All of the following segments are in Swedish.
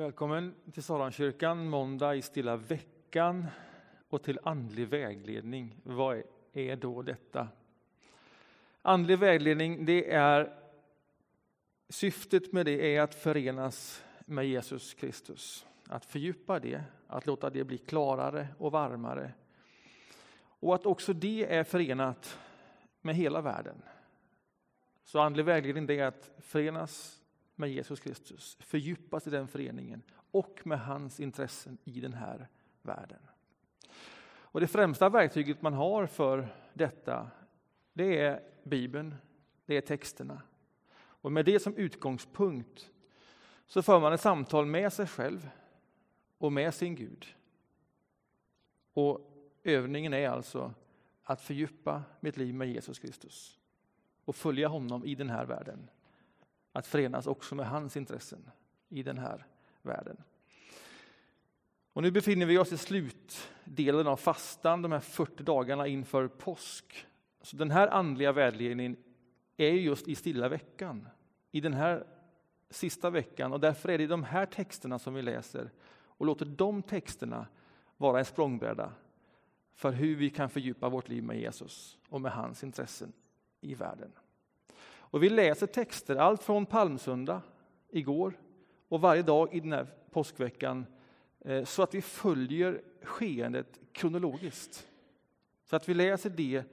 Välkommen till Saronkyrkan, måndag i stilla veckan och till andlig vägledning. Vad är då detta? Andlig vägledning, det är syftet med det är att förenas med Jesus Kristus. Att fördjupa det, att låta det bli klarare och varmare. Och att också det är förenat med hela världen. Så andlig vägledning det är att förenas med Jesus Kristus, fördjupas i den föreningen och med hans intressen i den här världen. Och Det främsta verktyget man har för detta, det är Bibeln, det är texterna. Och med det som utgångspunkt så för man ett samtal med sig själv och med sin Gud. Och övningen är alltså att fördjupa mitt liv med Jesus Kristus och följa honom i den här världen att förenas också med hans intressen i den här världen. Och nu befinner vi oss i slutdelen av fastan, de här 40 dagarna inför påsk. Så den här andliga vägledningen är just i stilla veckan, i den här sista veckan. Och därför är det de här texterna som vi läser och låter de texterna vara en språngbräda för hur vi kan fördjupa vårt liv med Jesus och med hans intressen i världen. Och vi läser texter, allt från palmsöndag igår och varje dag i den här påskveckan eh, så att vi följer skeendet kronologiskt. Så att vi läser det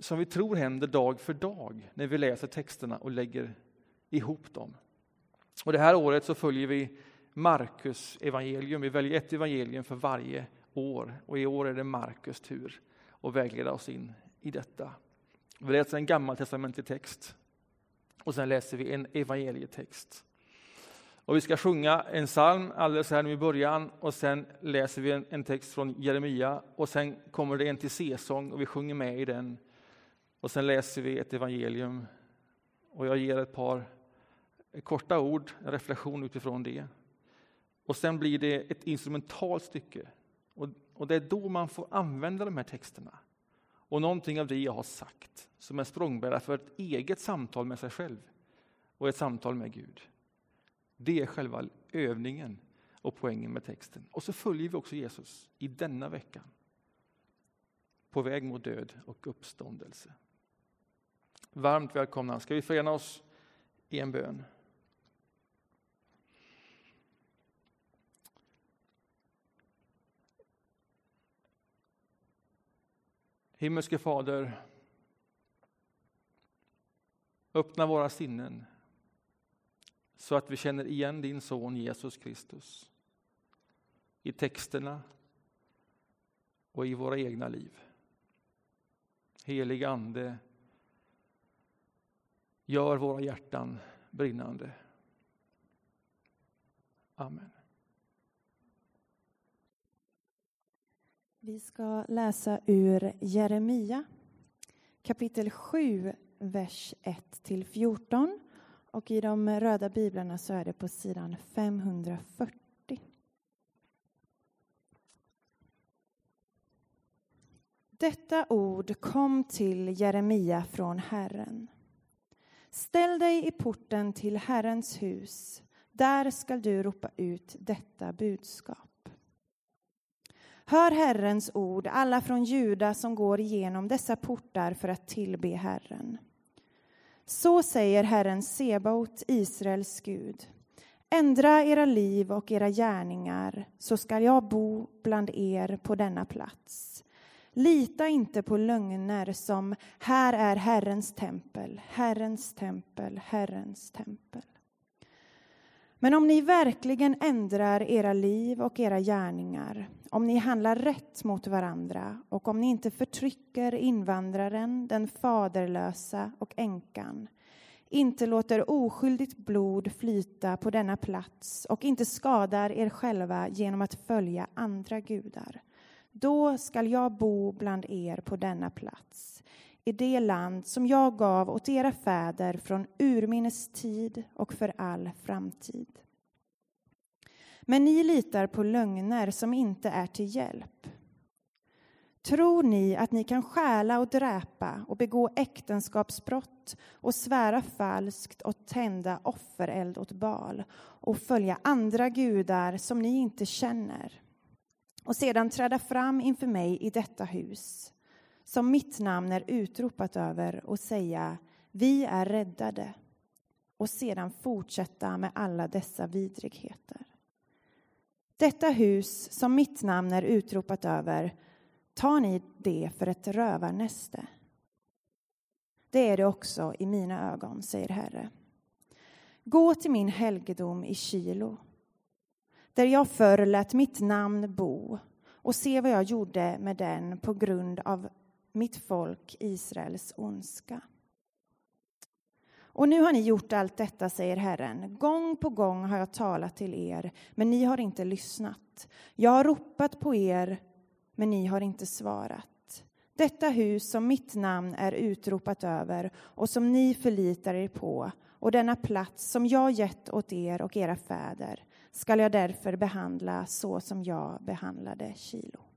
som vi tror händer dag för dag när vi läser texterna och lägger ihop dem. Och det här året så följer vi Markus evangelium. Vi väljer ett evangelium för varje år och i år är det Markus tur att vägleda oss in i detta. Vi läser en gammaltestamentlig text och sen läser vi en evangelietext. Och vi ska sjunga en psalm alldeles här nu i början och sen läser vi en, en text från Jeremia och sen kommer det en till C-sång och vi sjunger med i den. Och sen läser vi ett evangelium och jag ger ett par korta ord, en reflektion utifrån det. Och sen blir det ett instrumentalt stycke. Och, och det är då man får använda de här texterna och någonting av det jag har sagt som är språngbräda för ett eget samtal med sig själv och ett samtal med Gud. Det är själva övningen och poängen med texten. Och så följer vi också Jesus i denna veckan på väg mot död och uppståndelse. Varmt välkomna. Ska vi förena oss i en bön? Himmelske Fader, öppna våra sinnen så att vi känner igen din son Jesus Kristus i texterna och i våra egna liv. Helig Ande, gör våra hjärtan brinnande. Amen. Vi ska läsa ur Jeremia kapitel 7, vers 1-14. Och i de röda biblarna så är det på sidan 540. Detta ord kom till Jeremia från Herren. Ställ dig i porten till Herrens hus. Där skall du ropa ut detta budskap. Hör Herrens ord, alla från Juda som går igenom dessa portar för att tillbe Herren. Så säger Herren Sebaot, Israels Gud. Ändra era liv och era gärningar, så skall jag bo bland er på denna plats. Lita inte på lögner som här är Herrens tempel, Herrens tempel, Herrens tempel. Men om ni verkligen ändrar era liv och era gärningar, om ni handlar rätt mot varandra och om ni inte förtrycker invandraren, den faderlösa och änkan, inte låter oskyldigt blod flyta på denna plats och inte skadar er själva genom att följa andra gudar, då skall jag bo bland er på denna plats i det land som jag gav åt era fäder från urminnes tid och för all framtid. Men ni litar på lögner som inte är till hjälp. Tror ni att ni kan stjäla och dräpa och begå äktenskapsbrott och svära falskt och tända offereld åt bal och följa andra gudar som ni inte känner och sedan träda fram inför mig i detta hus som mitt namn är utropat över och säga vi är räddade och sedan fortsätta med alla dessa vidrigheter. Detta hus som mitt namn är utropat över tar ni det för ett rövarnäste. Det är det också i mina ögon, säger Herre. Gå till min helgedom i Kilo, där jag förr lät mitt namn bo och se vad jag gjorde med den på grund av mitt folk Israels ondska. Och nu har ni gjort allt detta, säger Herren. Gång på gång har jag talat till er, men ni har inte lyssnat. Jag har ropat på er, men ni har inte svarat. Detta hus som mitt namn är utropat över och som ni förlitar er på och denna plats som jag gett åt er och era fäder skall jag därför behandla så som jag behandlade Kilo.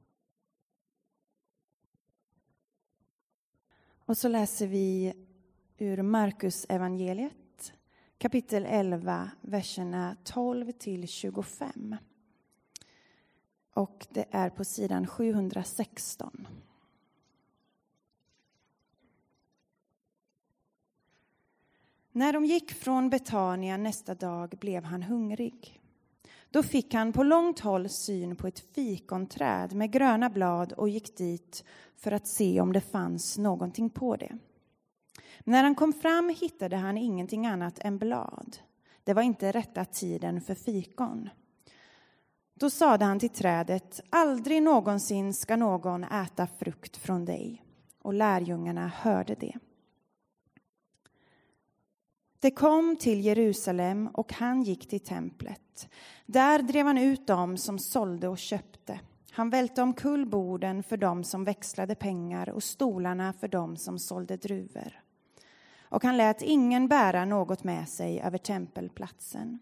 Och så läser vi ur Markus evangeliet kapitel 11, verserna 12 till 25. Och det är på sidan 716. När de gick från Betania nästa dag blev han hungrig. Då fick han på långt håll syn på ett fikonträd med gröna blad och gick dit för att se om det fanns någonting på det. När han kom fram hittade han ingenting annat än blad. Det var inte rätta tiden för fikon. Då sade han till trädet, aldrig någonsin ska någon äta frukt från dig. Och lärjungarna hörde det. Det kom till Jerusalem och han gick till templet. Där drev han ut dem som sålde och köpte. Han välte omkull borden för dem som växlade pengar och stolarna för dem som sålde druvor. Och han lät ingen bära något med sig över tempelplatsen.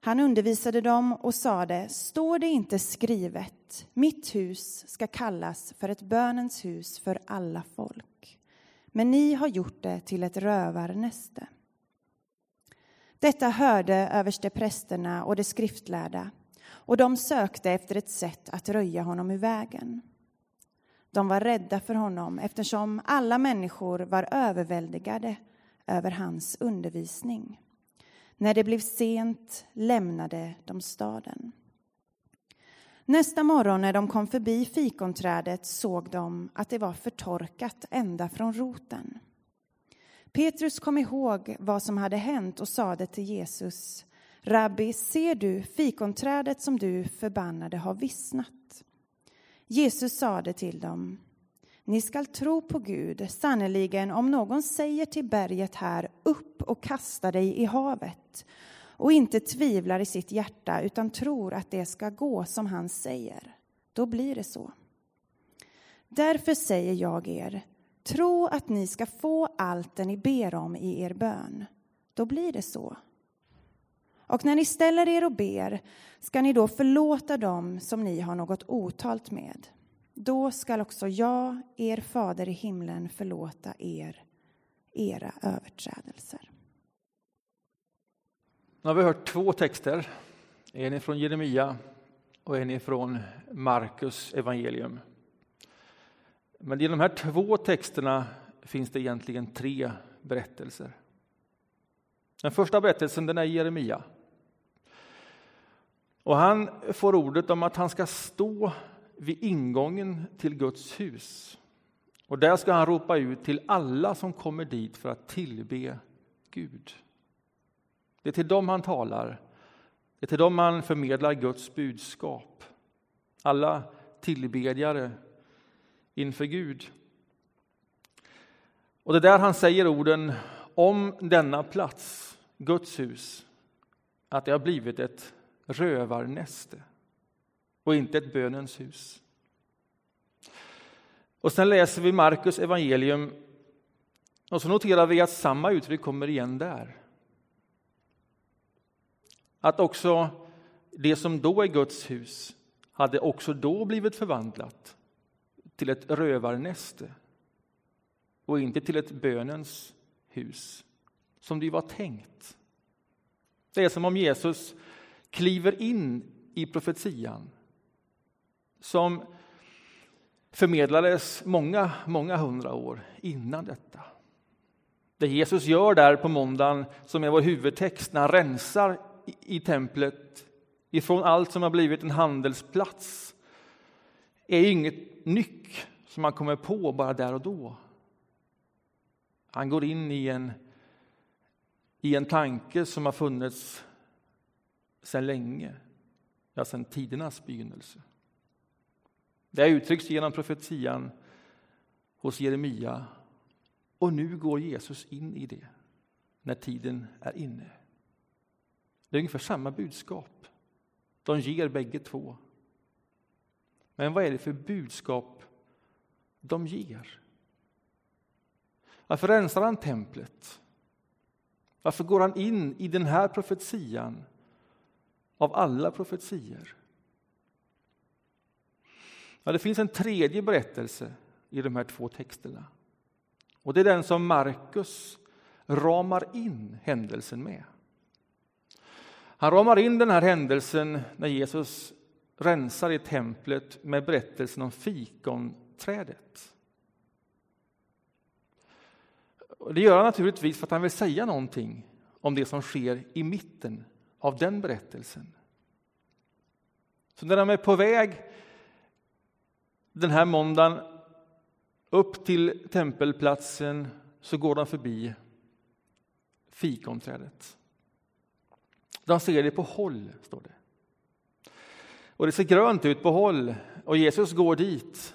Han undervisade dem och sade, står det inte skrivet, mitt hus ska kallas för ett bönens hus för alla folk. Men ni har gjort det till ett rövarnäste. Detta hörde översteprästerna och de skriftlärda och de sökte efter ett sätt att röja honom ur vägen. De var rädda för honom eftersom alla människor var överväldigade över hans undervisning. När det blev sent lämnade de staden. Nästa morgon när de kom förbi fikonträdet såg de att det var förtorkat ända från roten. Petrus kom ihåg vad som hade hänt och sade till Jesus Rabbi, ser du, fikonträdet som du förbannade har vissnat. Jesus sade till dem ni skall tro på Gud. Sannerligen, om någon säger till berget här, upp och kasta dig i havet och inte tvivlar i sitt hjärta utan tror att det ska gå som han säger, då blir det så. Därför säger jag er, tro att ni ska få allt det ni ber om i er bön. Då blir det så. Och när ni ställer er och ber ska ni då förlåta dem som ni har något otalt med. Då skall också jag, er fader i himlen, förlåta er era överträdelser. Nu har vi hört två texter. En från Jeremia och en från Markus evangelium. Men i de här två texterna finns det egentligen tre berättelser. Den första berättelsen den är Jeremia. Och han får ordet om att han ska stå vid ingången till Guds hus. Och där ska han ropa ut till alla som kommer dit för att tillbe Gud. Det är till dem han talar. Det är till dem han förmedlar Guds budskap. Alla tillbedjare inför Gud. Och det är där han säger orden om denna plats, Guds hus, att det har blivit ett rövarnäste och inte ett bönens hus. Och sen läser vi Markus evangelium och så noterar vi att samma uttryck kommer igen där. Att också det som då är Guds hus hade också då blivit förvandlat till ett rövarnäste och inte till ett bönens hus, som det var tänkt. Det är som om Jesus kliver in i profetian som förmedlades många, många hundra år innan detta. Det Jesus gör där på måndagen, som är vår huvudtext, när han rensar i templet ifrån allt som har blivit en handelsplats, är inget nyck som man kommer på bara där och då. Han går in i en, i en tanke som har funnits sedan länge, ja, sedan tidernas begynnelse. Det uttrycks genom profetian hos Jeremia och nu går Jesus in i det när tiden är inne. Det är ungefär samma budskap. De ger bägge två. Men vad är det för budskap de ger? Varför rensar han templet? Varför går han in i den här profetian av alla profetier? Ja, det finns en tredje berättelse i de här två texterna. Och det är den som Markus ramar in händelsen med. Han ramar in den här händelsen när Jesus rensar i templet med berättelsen om fikonträdet. Det gör han naturligtvis för att han vill säga någonting om det som sker i mitten av den berättelsen. Så när de är på väg den här måndagen upp till tempelplatsen så går de förbi fikonträdet. De ser det på håll, står det. Och det ser grönt ut på håll och Jesus går dit.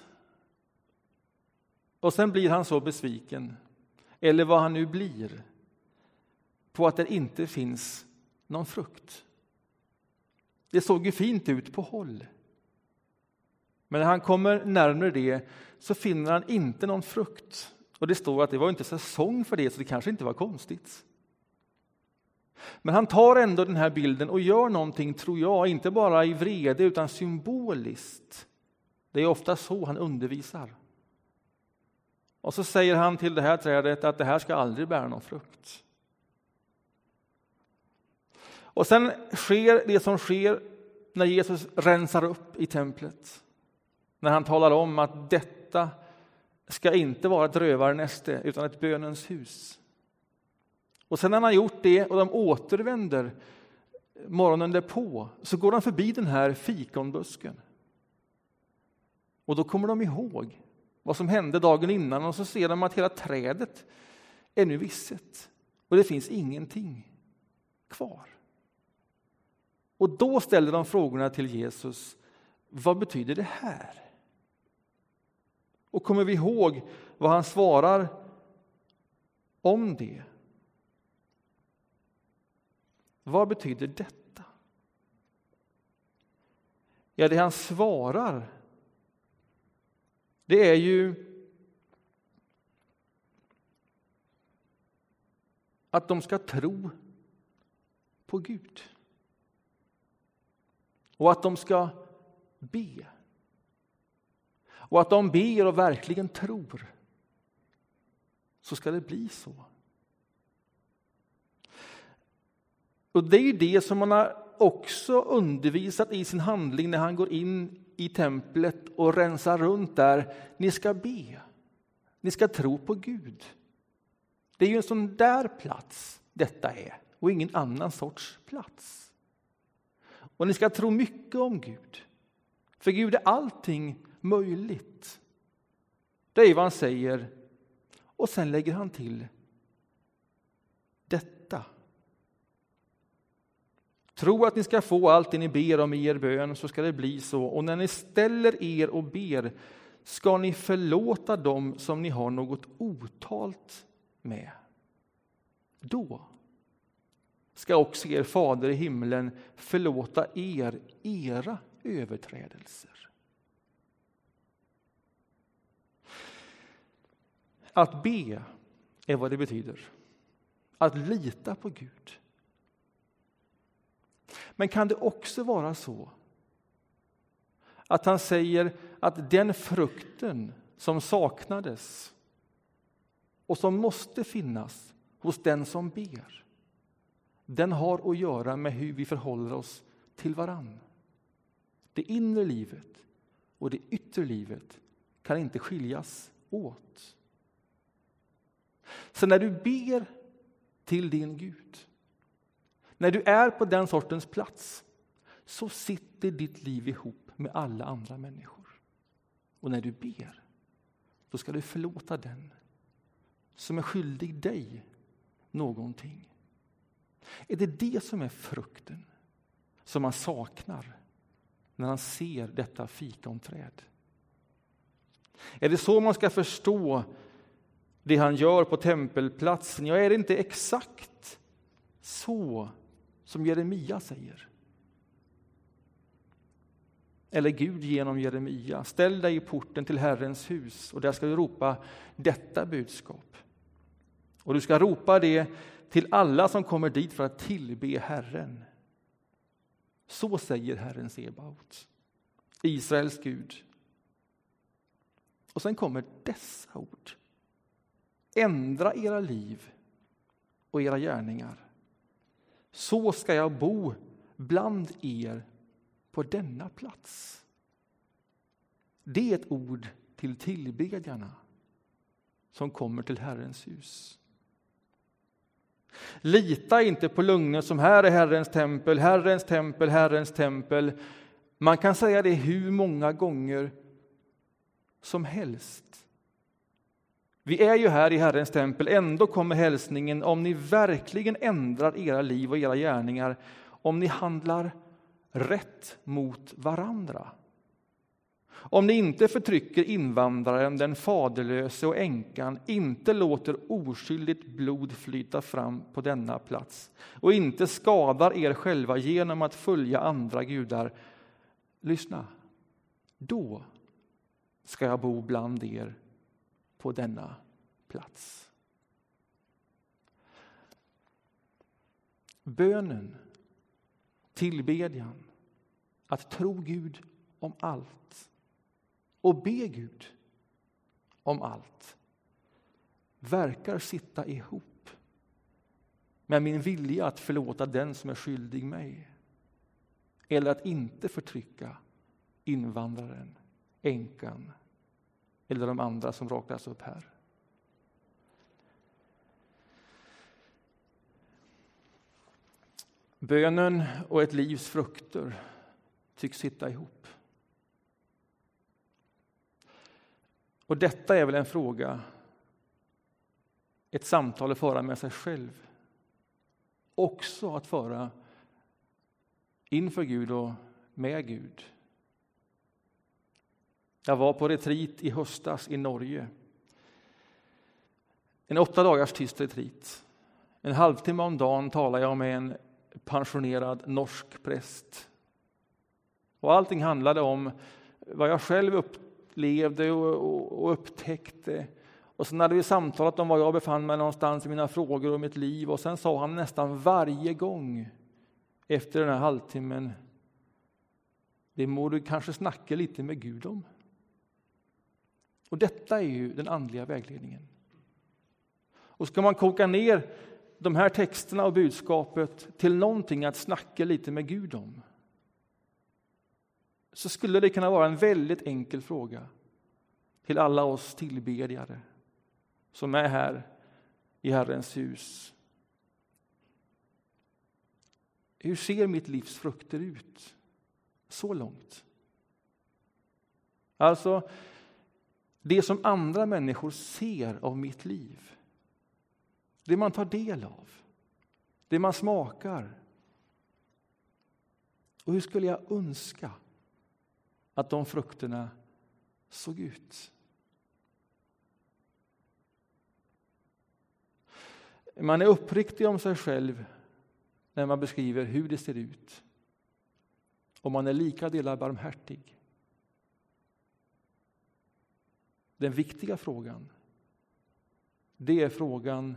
Och sen blir han så besviken, eller vad han nu blir, på att det inte finns någon frukt. Det såg ju fint ut på håll. Men när han kommer närmare det så finner han inte någon frukt. Och det står att det var inte säsong för det, så det kanske inte var konstigt. Men han tar ändå den här bilden och gör någonting, tror jag, inte bara i vrede utan symboliskt. Det är ofta så han undervisar. Och så säger han till det här trädet att det här ska aldrig bära någon frukt. Och sen sker det som sker när Jesus rensar upp i templet. När han talar om att detta ska inte vara ett rövarnäste utan ett bönens hus. Och sen när han har gjort det och de återvänder morgonen därpå så går de förbi den här fikonbusken. Och då kommer de ihåg vad som hände dagen innan och så ser de att hela trädet är nu visset och det finns ingenting kvar. Och då ställer de frågorna till Jesus. Vad betyder det här? Och kommer vi ihåg vad han svarar om det? Vad betyder detta? Ja, det han svarar det är ju att de ska tro på Gud. Och att de ska be. Och att de ber och verkligen tror, så ska det bli så. Och Det är ju det som man har också undervisat i sin handling när han går in i templet och rensar runt där. Ni ska be. Ni ska tro på Gud. Det är ju en sån där plats detta är och ingen annan sorts plats. Och ni ska tro mycket om Gud. För Gud är allting möjligt. Det är vad han säger. Och sen lägger han till detta. Tro att ni ska få allt det ni ber om i er bön, så ska det bli så. Och när ni ställer er och ber ska ni förlåta dem som ni har något otalt med. Då ska också er fader i himlen förlåta er era överträdelser. Att be är vad det betyder. Att lita på Gud. Men kan det också vara så Att han säger att den frukten som saknades och som måste finnas hos den som ber, den har att göra med hur vi förhåller oss till varann. Det inre livet och det yttre livet kan inte skiljas åt. Så när du ber till din Gud, när du är på den sortens plats, så sitter ditt liv ihop med alla andra människor. Och när du ber, då ska du förlåta den som är skyldig dig någonting. Är det det som är frukten som man saknar när han ser detta fikonträd? Är det så man ska förstå det han gör på tempelplatsen? Ja, är det inte exakt så som Jeremia säger? Eller Gud genom Jeremia. Ställ dig i porten till Herrens hus och där ska du ropa detta budskap. Och du ska ropa det till alla som kommer dit för att tillbe Herren. Så säger Herren Sebaot, Israels Gud. Och sen kommer dessa ord. Ändra era liv och era gärningar. Så ska jag bo bland er på denna plats. Det är ett ord till tillbedjarna som kommer till Herrens hus. Lita inte på lögner som här är Herrens tempel, Herrens tempel, Herrens tempel. Man kan säga det hur många gånger som helst. Vi är ju här i Herrens tempel, ändå kommer hälsningen om ni verkligen ändrar era liv och era gärningar, om ni handlar rätt mot varandra. Om ni inte förtrycker invandraren, den faderlöse och änkan, inte låter oskyldigt blod flyta fram på denna plats och inte skadar er själva genom att följa andra gudar. Lyssna, då ska jag bo bland er på denna plats. Bönen, tillbedjan, att tro Gud om allt och be Gud om allt verkar sitta ihop med min vilja att förlåta den som är skyldig mig eller att inte förtrycka invandraren, änkan eller de andra som rakas upp här. Bönen och ett livs frukter tycks sitta ihop. Och detta är väl en fråga, ett samtal att föra med sig själv. Också att föra inför Gud och med Gud. Jag var på retreat i höstas i Norge. En åtta dagars tyst retreat. En halvtimme om dagen talade jag med en pensionerad norsk präst. Och allting handlade om vad jag själv upplevde och, upptäckte. Och sen hade vi samtalat om var jag befann mig någonstans i mina frågor och mitt liv. Och sen sa han nästan varje gång efter den här halvtimmen. Det må du kanske snacka lite med Gud om. Och detta är ju den andliga vägledningen. Och ska man koka ner de här texterna och budskapet till någonting att snacka lite med Gud om så skulle det kunna vara en väldigt enkel fråga till alla oss tillbedjare som är här i Herrens hus. Hur ser mitt livs frukter ut så långt? Alltså, det som andra människor ser av mitt liv. Det man tar del av, det man smakar. Och hur skulle jag önska att de frukterna såg ut? Man är uppriktig om sig själv när man beskriver hur det ser ut. Och man är lika delar barmhärtig. Den viktiga frågan, det är frågan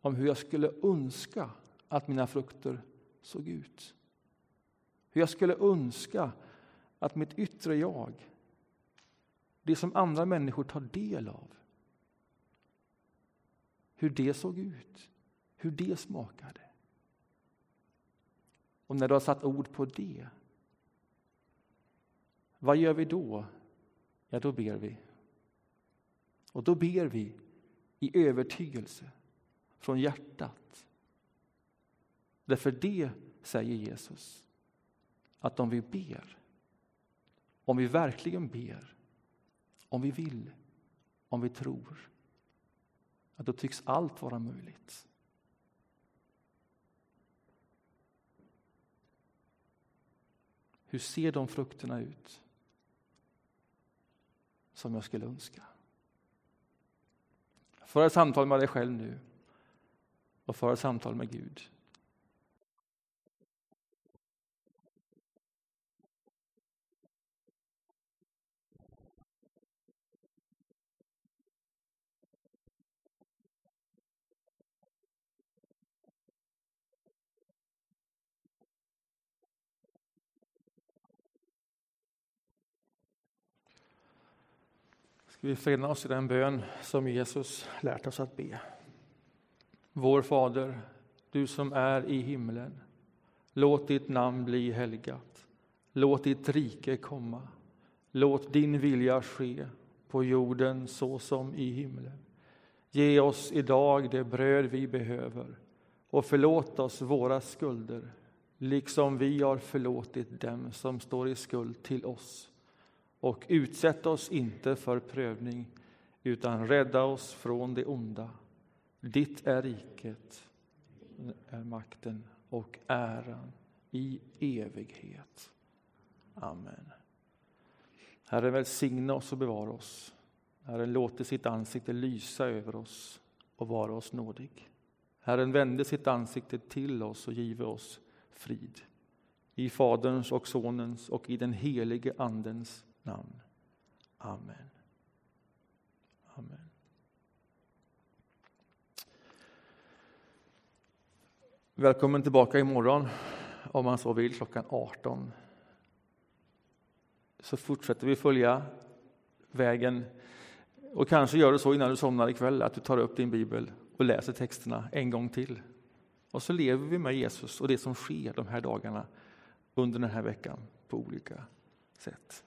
om hur jag skulle önska att mina frukter såg ut. Hur jag skulle önska att mitt yttre jag, det som andra människor tar del av, hur det såg ut, hur det smakade. Och när du har satt ord på det, vad gör vi då? Ja, då ber vi. Och då ber vi i övertygelse från hjärtat. Därför det säger Jesus, att om vi ber, om vi verkligen ber, om vi vill, om vi tror, att då tycks allt vara möjligt. Hur ser de frukterna ut som jag skulle önska? För ett samtal med dig själv nu och för ett samtal med Gud. Vi förena oss i den bön som Jesus lärt oss att be. Vår Fader, du som är i himlen. Låt ditt namn bli helgat. Låt ditt rike komma. Låt din vilja ske på jorden så som i himlen. Ge oss idag det bröd vi behöver och förlåt oss våra skulder liksom vi har förlåtit dem som står i skuld till oss och utsätt oss inte för prövning utan rädda oss från det onda. Ditt är riket, är makten och äran i evighet. Amen. Herre, välsigna oss och bevara oss. Herren låter sitt ansikte lysa över oss och vara oss nådig. Herren vände sitt ansikte till oss och give oss frid. I Faderns och Sonens och i den helige Andens namn. Amen. Amen. Välkommen tillbaka imorgon, om man så vill, klockan 18. Så fortsätter vi följa vägen och kanske gör du så innan du somnar ikväll att du tar upp din bibel och läser texterna en gång till. Och så lever vi med Jesus och det som sker de här dagarna under den här veckan på olika sätt.